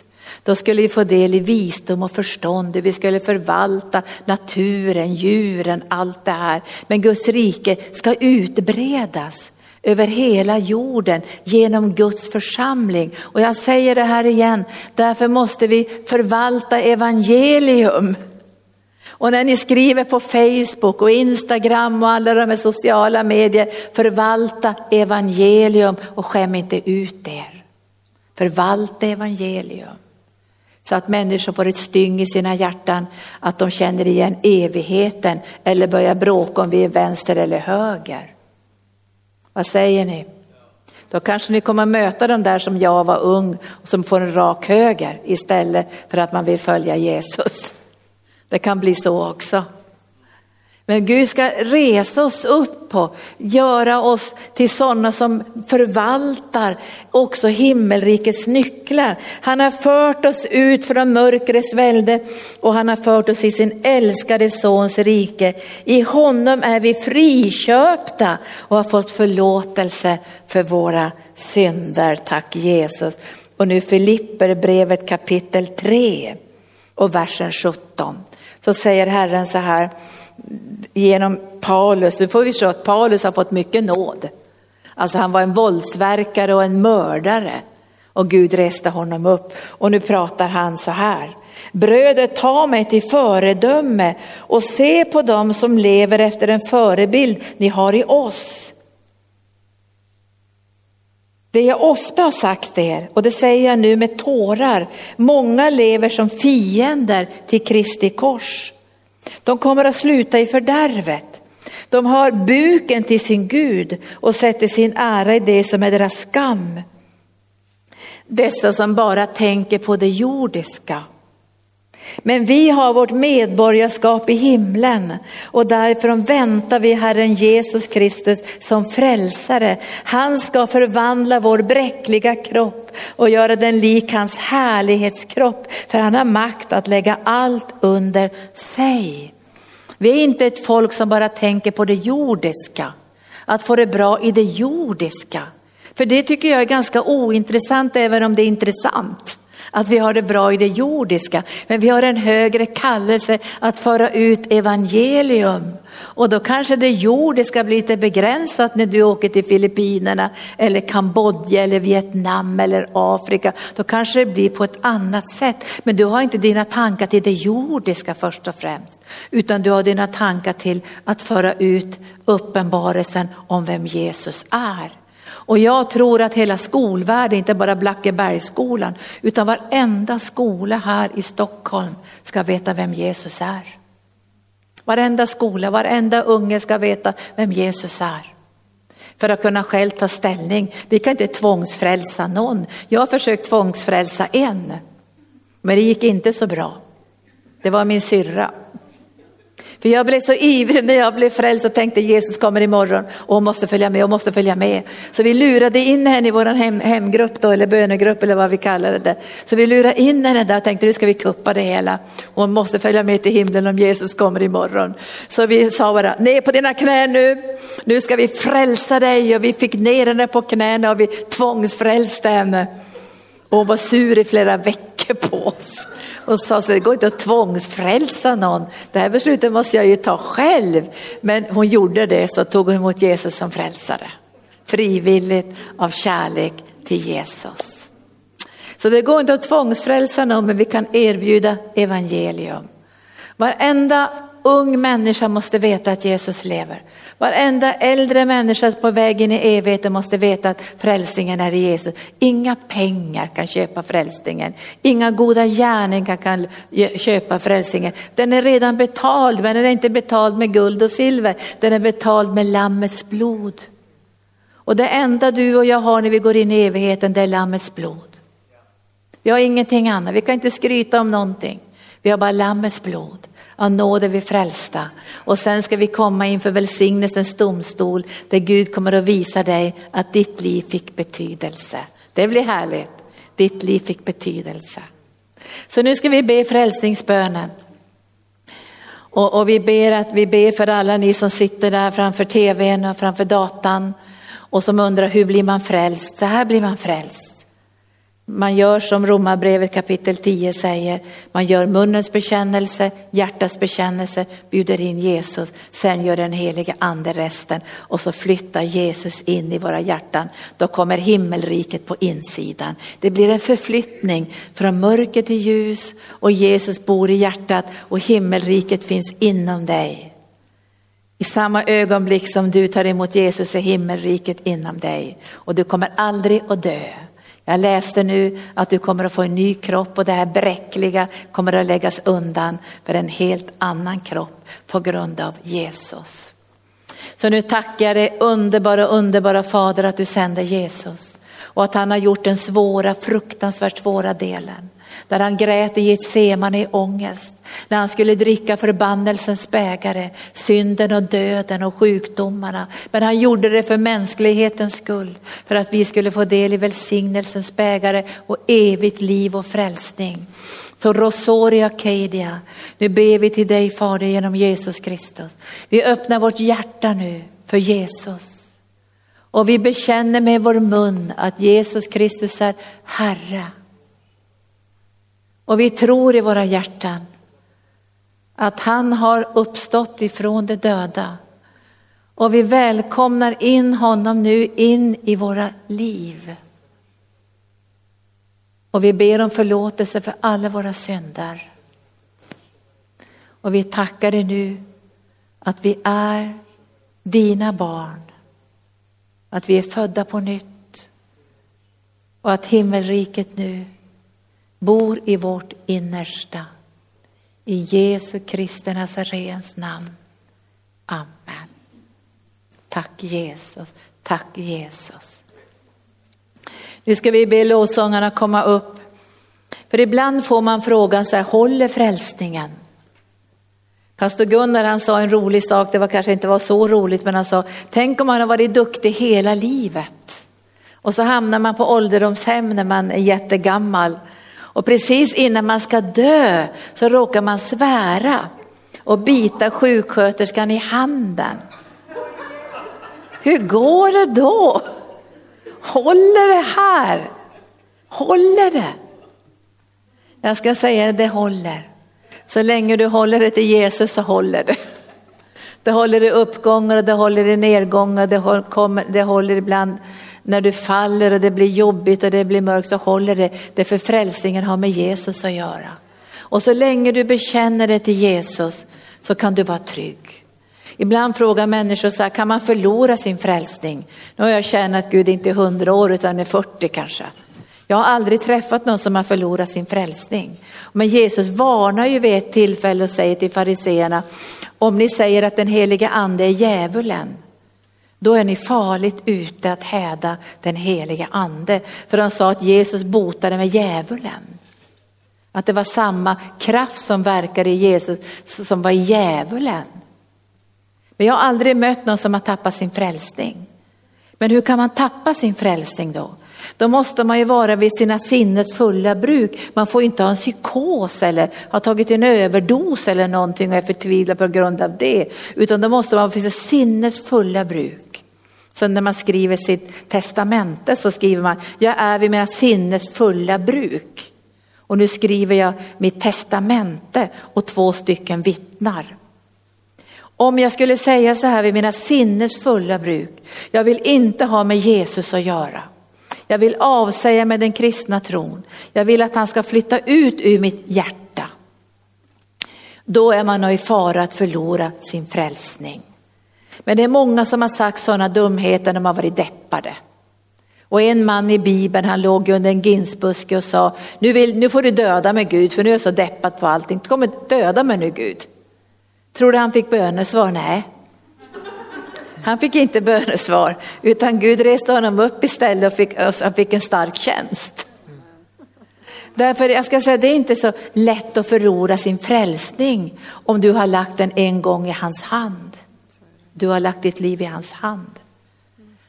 Då skulle vi få del i visdom och förstånd, vi skulle förvalta naturen, djuren, allt det här. Men Guds rike ska utbredas över hela jorden genom Guds församling. Och jag säger det här igen, därför måste vi förvalta evangelium. Och när ni skriver på Facebook och Instagram och alla de här sociala medier, förvalta evangelium och skäm inte ut er. Förvalta evangelium. Så att människor får ett styng i sina hjärtan, att de känner igen evigheten eller börjar bråka om vi är vänster eller höger. Vad säger ni? Då kanske ni kommer möta de där som jag var ung och som får en rak höger istället för att man vill följa Jesus. Det kan bli så också. Men Gud ska resa oss upp och göra oss till sådana som förvaltar också himmelrikets nycklar. Han har fört oss ut från mörkrets välde och han har fört oss i sin älskade sons rike. I honom är vi friköpta och har fått förlåtelse för våra synder. Tack Jesus. Och nu Filipper brevet kapitel 3 och versen 17. Så säger Herren så här, genom Paulus. Nu får vi förstå att Paulus har fått mycket nåd. Alltså han var en våldsverkare och en mördare. Och Gud reste honom upp. Och nu pratar han så här. Bröder, ta mig till föredöme och se på dem som lever efter en förebild ni har i oss. Det jag ofta har sagt er, och det säger jag nu med tårar, många lever som fiender till Kristi kors. De kommer att sluta i fördärvet. De har buken till sin Gud och sätter sin ära i det som är deras skam. Dessa som bara tänker på det jordiska. Men vi har vårt medborgarskap i himlen och därför väntar vi Herren Jesus Kristus som frälsare. Han ska förvandla vår bräckliga kropp och göra den lik hans härlighetskropp för han har makt att lägga allt under sig. Vi är inte ett folk som bara tänker på det jordiska, att få det bra i det jordiska. För det tycker jag är ganska ointressant även om det är intressant att vi har det bra i det jordiska. Men vi har en högre kallelse att föra ut evangelium. Och då kanske det jordiska blir lite begränsat när du åker till Filippinerna eller Kambodja eller Vietnam eller Afrika. Då kanske det blir på ett annat sätt. Men du har inte dina tankar till det jordiska först och främst. Utan du har dina tankar till att föra ut uppenbarelsen om vem Jesus är. Och jag tror att hela skolvärlden, inte bara Blackebergsskolan, utan varenda skola här i Stockholm ska veta vem Jesus är. Varenda skola, varenda unge ska veta vem Jesus är. För att kunna själv ta ställning. Vi kan inte tvångsfrälsa någon. Jag har försökt tvångsfrälsa en, men det gick inte så bra. Det var min syrra. För jag blev så ivrig när jag blev frälst och tänkte Jesus kommer imorgon och hon måste följa med och måste följa med. Så vi lurade in henne i vår hem, hemgrupp då, eller bönegrupp eller vad vi kallar det. Så vi lurade in henne där och tänkte nu ska vi kuppa det hela. Hon måste följa med till himlen om Jesus kommer imorgon. Så vi sa bara ner på dina knän nu, nu ska vi frälsa dig och vi fick ner henne på knäna och vi tvångsfrälste henne. Och hon var sur i flera veckor på oss och sa så det går inte att tvångsfrälsa någon. Det här beslutet måste jag ju ta själv. Men hon gjorde det så tog hon emot Jesus som frälsare. Frivilligt av kärlek till Jesus. Så det går inte att tvångsfrälsa någon men vi kan erbjuda evangelium. Varenda ung människa måste veta att Jesus lever. Varenda äldre människa på vägen i evigheten måste veta att frälsningen är i Jesus. Inga pengar kan köpa frälsningen. Inga goda gärningar kan köpa frälsningen. Den är redan betald, men den är inte betald med guld och silver. Den är betald med Lammets blod. Och det enda du och jag har när vi går in i evigheten, det är Lammets blod. Vi har ingenting annat, vi kan inte skryta om någonting. Vi har bara Lammets blod. Av nåd är vi frälsta. Och sen ska vi komma inför välsignelsens domstol där Gud kommer att visa dig att ditt liv fick betydelse. Det blir härligt. Ditt liv fick betydelse. Så nu ska vi be frälsningsbönen. Och, och, vi ber att vi ber för alla ni som sitter där framför tvn och framför datan och som undrar hur blir man frälst? Så här blir man frälst. Man gör som Romarbrevet kapitel 10 säger, man gör munnens bekännelse, hjärtats bekännelse, bjuder in Jesus, sen gör den helige ande resten och så flyttar Jesus in i våra hjärtan. Då kommer himmelriket på insidan. Det blir en förflyttning från mörker till ljus och Jesus bor i hjärtat och himmelriket finns inom dig. I samma ögonblick som du tar emot Jesus är himmelriket inom dig och du kommer aldrig att dö. Jag läste nu att du kommer att få en ny kropp och det här bräckliga kommer att läggas undan för en helt annan kropp på grund av Jesus. Så nu tackar jag dig underbara, underbara Fader att du sände Jesus och att han har gjort den svåra, fruktansvärt svåra delen. Där han grät i Getsemane i ångest. När han skulle dricka förbannelsens bägare, synden och döden och sjukdomarna. Men han gjorde det för mänsklighetens skull. För att vi skulle få del i välsignelsens bägare och evigt liv och frälsning. Så Rosoria Kedia, nu ber vi till dig Fader genom Jesus Kristus. Vi öppnar vårt hjärta nu för Jesus. Och vi bekänner med vår mun att Jesus Kristus är Herre. Och vi tror i våra hjärtan att han har uppstått ifrån de döda. Och vi välkomnar in honom nu in i våra liv. Och vi ber om förlåtelse för alla våra synder. Och vi tackar dig nu att vi är dina barn. Att vi är födda på nytt. Och att himmelriket nu bor i vårt innersta. I Jesu Kristi Nazarens namn. Amen. Tack Jesus, tack Jesus. Nu ska vi be lovsångarna komma upp. För ibland får man frågan så här, håller frälsningen? Pastor Gunnar han sa en rolig sak, det var kanske inte var så roligt, men han sa, tänk om man har varit duktig hela livet. Och så hamnar man på ålderdomshem när man är jättegammal och precis innan man ska dö så råkar man svära och bita sjuksköterskan i handen. Hur går det då? Håller det här? Håller det? Jag ska säga det håller. Så länge du håller dig till Jesus så håller det. Det håller i uppgångar och det håller i nedgångar, det, kommer, det håller ibland när du faller och det blir jobbigt och det blir mörkt så håller det, det för frälsningen har med Jesus att göra. Och så länge du bekänner dig till Jesus så kan du vara trygg. Ibland frågar människor så här, kan man förlora sin frälsning? Nu har jag tjänat Gud inte i hundra år utan i 40 kanske. Jag har aldrig träffat någon som har förlorat sin frälsning. Men Jesus varnar ju vid ett tillfälle och säger till fariseerna, om ni säger att den heliga ande är djävulen, då är ni farligt ute att häda den heliga ande. För han sa att Jesus botade med djävulen. Att det var samma kraft som verkade i Jesus som var i djävulen. Men jag har aldrig mött någon som har tappat sin frälsning. Men hur kan man tappa sin frälsning då? Då måste man ju vara vid sina sinnets fulla bruk. Man får inte ha en psykos eller ha tagit en överdos eller någonting och är förtvivlad på grund av det. Utan då måste man vara vid sitt sinnets fulla bruk. Så när man skriver sitt testamente så skriver man, jag är vid mina sinnets fulla bruk. Och nu skriver jag mitt testamente och två stycken vittnar. Om jag skulle säga så här vid mina sinnes fulla bruk, jag vill inte ha med Jesus att göra. Jag vill avsäga mig den kristna tron. Jag vill att han ska flytta ut ur mitt hjärta. Då är man i fara att förlora sin frälsning. Men det är många som har sagt sådana dumheter när de har varit deppade. Och en man i Bibeln han låg under en ginsbuske och sa, nu, vill, nu får du döda mig Gud för nu är jag så deppad på allting. Du kommer döda mig nu Gud. Tror du han fick bönesvar? Nej. Han fick inte bönesvar utan Gud reste honom upp istället och fick, och han fick en stark tjänst. Därför jag ska säga det är inte så lätt att förlora sin frälsning om du har lagt den en gång i hans hand. Du har lagt ditt liv i hans hand.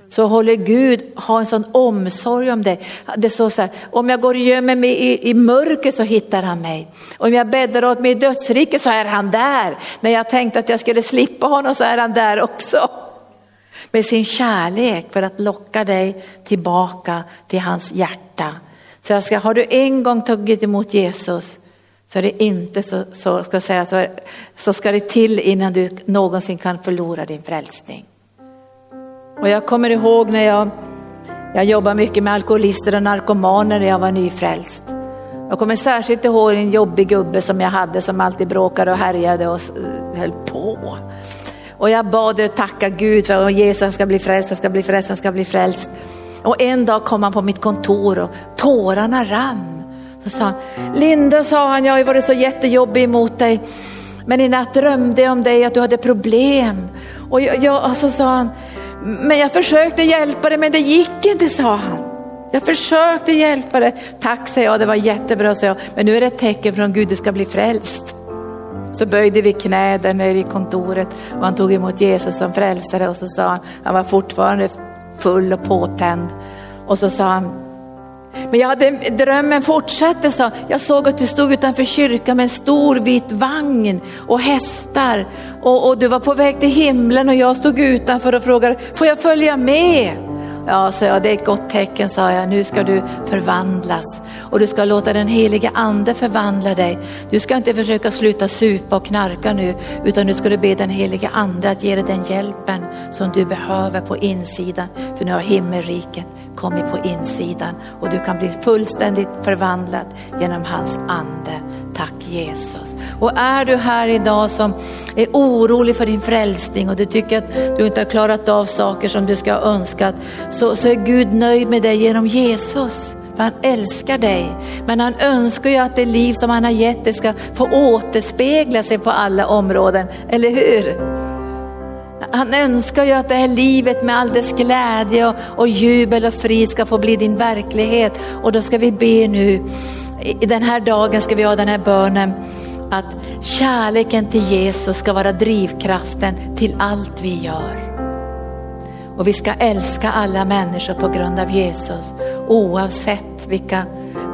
Så håller Gud ha en sån omsorg om dig. Det står så här, om jag går och gömmer mig i, i mörker så hittar han mig. Om jag bäddar åt mig i dödsriket så är han där. När jag tänkte att jag skulle slippa honom så är han där också. Med sin kärlek för att locka dig tillbaka till hans hjärta. Så jag ska, har du en gång tagit emot Jesus så är det inte så, så, ska säga, så, så ska det till innan du någonsin kan förlora din frälsning. Och jag kommer ihåg när jag, jag jobbade mycket med alkoholister och narkomaner när jag var nyfrälst. Jag kommer särskilt ihåg en jobbig gubbe som jag hade som alltid bråkade och härjade och höll på. Och jag bad och tackade Gud för att Jesus ska bli frälst, han ska bli frälst, han ska bli frälst. Och en dag kom han på mitt kontor och tårarna rann. Så sa han, Linda sa han, jag har varit så jättejobbig emot dig. Men i natt drömde jag om dig att du hade problem. Och jag, jag, så sa han, men jag försökte hjälpa dig men det gick inte sa han. Jag försökte hjälpa dig. Tack sa jag, det var jättebra sa jag. Men nu är det ett tecken från Gud, du ska bli frälst. Så böjde vi knä där nere i kontoret och han tog emot Jesus som frälsare och så sa han, han var fortfarande full och påtänd. Och så sa han, men jag hade, drömmen fortsatte, så jag såg att du stod utanför kyrkan med en stor vit vagn och hästar och, och du var på väg till himlen och jag stod utanför och frågade, får jag följa med? Ja, sa jag, det är ett gott tecken, sa jag. Nu ska du förvandlas och du ska låta den helige ande förvandla dig. Du ska inte försöka sluta supa och knarka nu, utan nu ska du be den helige ande att ge dig den hjälpen som du behöver på insidan. För nu har himmelriket kommit på insidan och du kan bli fullständigt förvandlad genom hans ande. Tack Jesus. Och är du här idag som är orolig för din frälsning och du tycker att du inte har klarat av saker som du ska ha önskat, så, så är Gud nöjd med dig genom Jesus. För han älskar dig. Men han önskar ju att det liv som han har gett dig ska få återspegla sig på alla områden, eller hur? Han önskar ju att det här livet med all dess glädje och, och jubel och frid ska få bli din verklighet. Och då ska vi be nu, i den här dagen ska vi ha den här bönen, att kärleken till Jesus ska vara drivkraften till allt vi gör. Och vi ska älska alla människor på grund av Jesus, oavsett vilka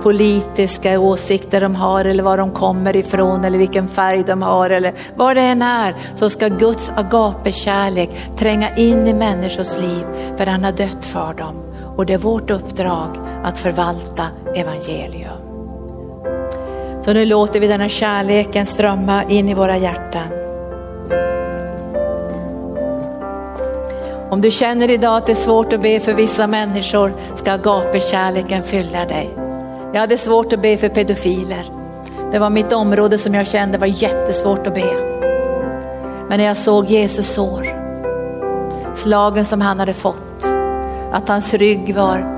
politiska åsikter de har eller var de kommer ifrån eller vilken färg de har eller vad det än är så ska Guds agapekärlek tränga in i människors liv för han har dött för dem. Och det är vårt uppdrag att förvalta evangelium. Så nu låter vi denna kärleken strömma in i våra hjärtan. Om du känner idag att det är svårt att be för vissa människor ska gapekärleken fylla dig. Jag hade svårt att be för pedofiler. Det var mitt område som jag kände var jättesvårt att be. Men när jag såg Jesus sår, slagen som han hade fått, att hans rygg var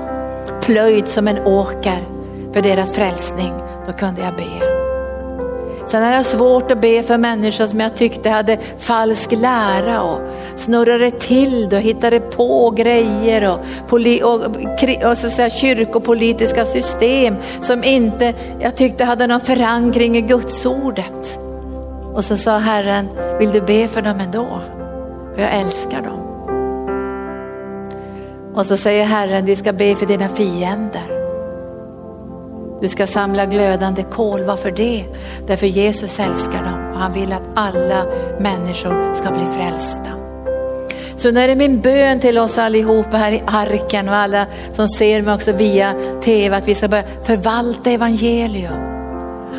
plöjd som en åker för deras frälsning, då kunde jag be. Sen hade jag svårt att be för människor som jag tyckte hade falsk lära och snurrade till det och hittade på grejer och, poli, och, och så att säga, kyrkopolitiska system som inte jag tyckte hade någon förankring i gudsordet. Och så sa Herren, vill du be för dem ändå? För jag älskar dem. Och så säger Herren, vi ska be för dina fiender. Du ska samla glödande kol. Varför det? Därför Jesus älskar dem och han vill att alla människor ska bli frälsta. Så nu är det min bön till oss allihopa här i arken och alla som ser mig också via tv att vi ska börja förvalta evangelium.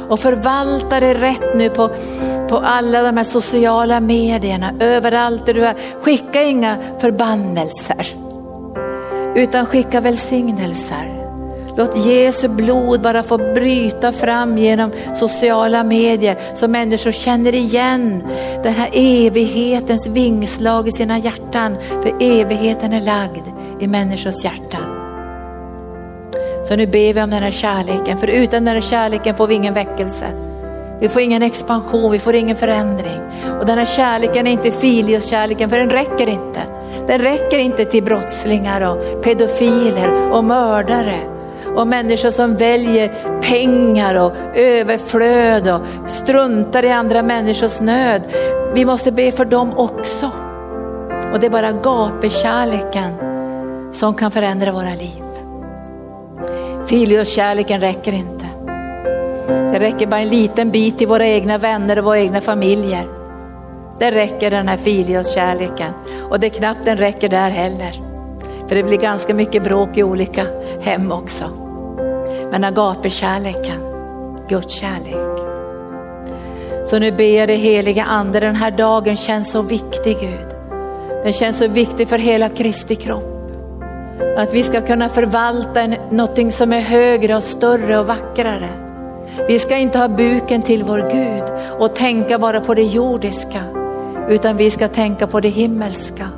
och förvalta det rätt nu på, på alla de här sociala medierna, överallt där du är. Skicka inga förbannelser, utan skicka välsignelser. Låt Jesu blod bara få bryta fram genom sociala medier så människor känner igen den här evighetens vingslag i sina hjärtan. För evigheten är lagd i människors hjärtan. Så nu ber vi om den här kärleken, för utan den här kärleken får vi ingen väckelse. Vi får ingen expansion, vi får ingen förändring. Och den här kärleken är inte filioskärleken, för den räcker inte. Den räcker inte till brottslingar och pedofiler och mördare och människor som väljer pengar och överflöd och struntar i andra människors nöd. Vi måste be för dem också. Och det är bara gapekärleken som kan förändra våra liv. Filioskärleken räcker inte. Det räcker bara en liten bit till våra egna vänner och våra egna familjer. Det räcker den här filioskärleken och det är knappt den räcker där heller. För det blir ganska mycket bråk i olika hem också. Men agapekärleken, Guds kärlek. Så nu ber jag dig heliga ande, den här dagen känns så viktig Gud. Den känns så viktig för hela Kristi kropp. Att vi ska kunna förvalta någonting som är högre och större och vackrare. Vi ska inte ha buken till vår Gud och tänka bara på det jordiska, utan vi ska tänka på det himmelska.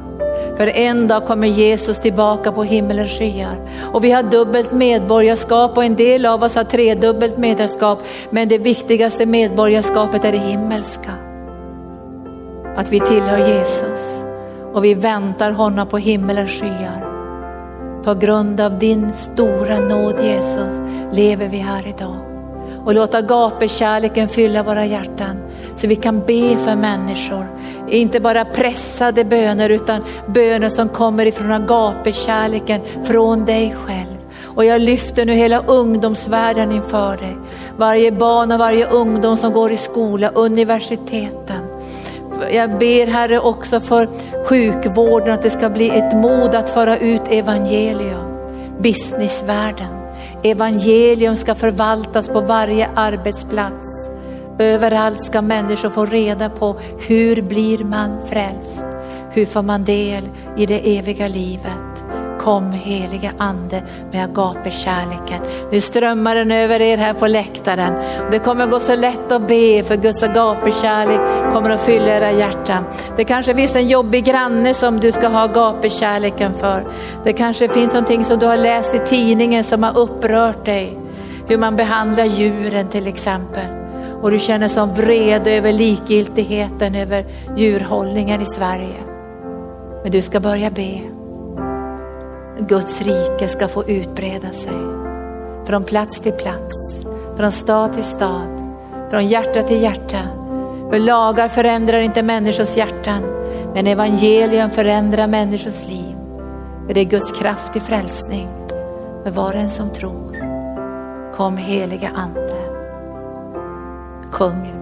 För en dag kommer Jesus tillbaka på himmelens skyar. Och vi har dubbelt medborgarskap och en del av oss har tredubbelt medborgarskap. Men det viktigaste medborgarskapet är det himmelska. Att vi tillhör Jesus och vi väntar honom på himmelens skyar. På grund av din stora nåd Jesus lever vi här idag. Och låt gapekärleken fylla våra hjärtan så vi kan be för människor. Inte bara pressade böner utan böner som kommer ifrån agapekärleken från dig själv. Och jag lyfter nu hela ungdomsvärlden inför dig. Varje barn och varje ungdom som går i skola, universiteten. Jag ber Herre också för sjukvården, att det ska bli ett mod att föra ut evangelium. Businessvärlden. Evangelium ska förvaltas på varje arbetsplats. Överallt ska människor få reda på hur blir man frälst? Hur får man del i det eviga livet? Kom heliga ande med agape-kärleken. Nu strömmar den över er här på läktaren. Det kommer gå så lätt att be för Guds agape-kärlek kommer att fylla era hjärtan. Det kanske finns en jobbig granne som du ska ha agape-kärleken för. Det kanske finns någonting som du har läst i tidningen som har upprört dig. Hur man behandlar djuren till exempel. Och du känner som vrede över likgiltigheten över djurhållningen i Sverige. Men du ska börja be. Guds rike ska få utbreda sig. Från plats till plats, från stad till stad, från hjärta till hjärta. För lagar förändrar inte människors hjärtan, men evangelium förändrar människors liv. För det är Guds kraft till frälsning för var och en som tror. Kom heliga Ande. Kung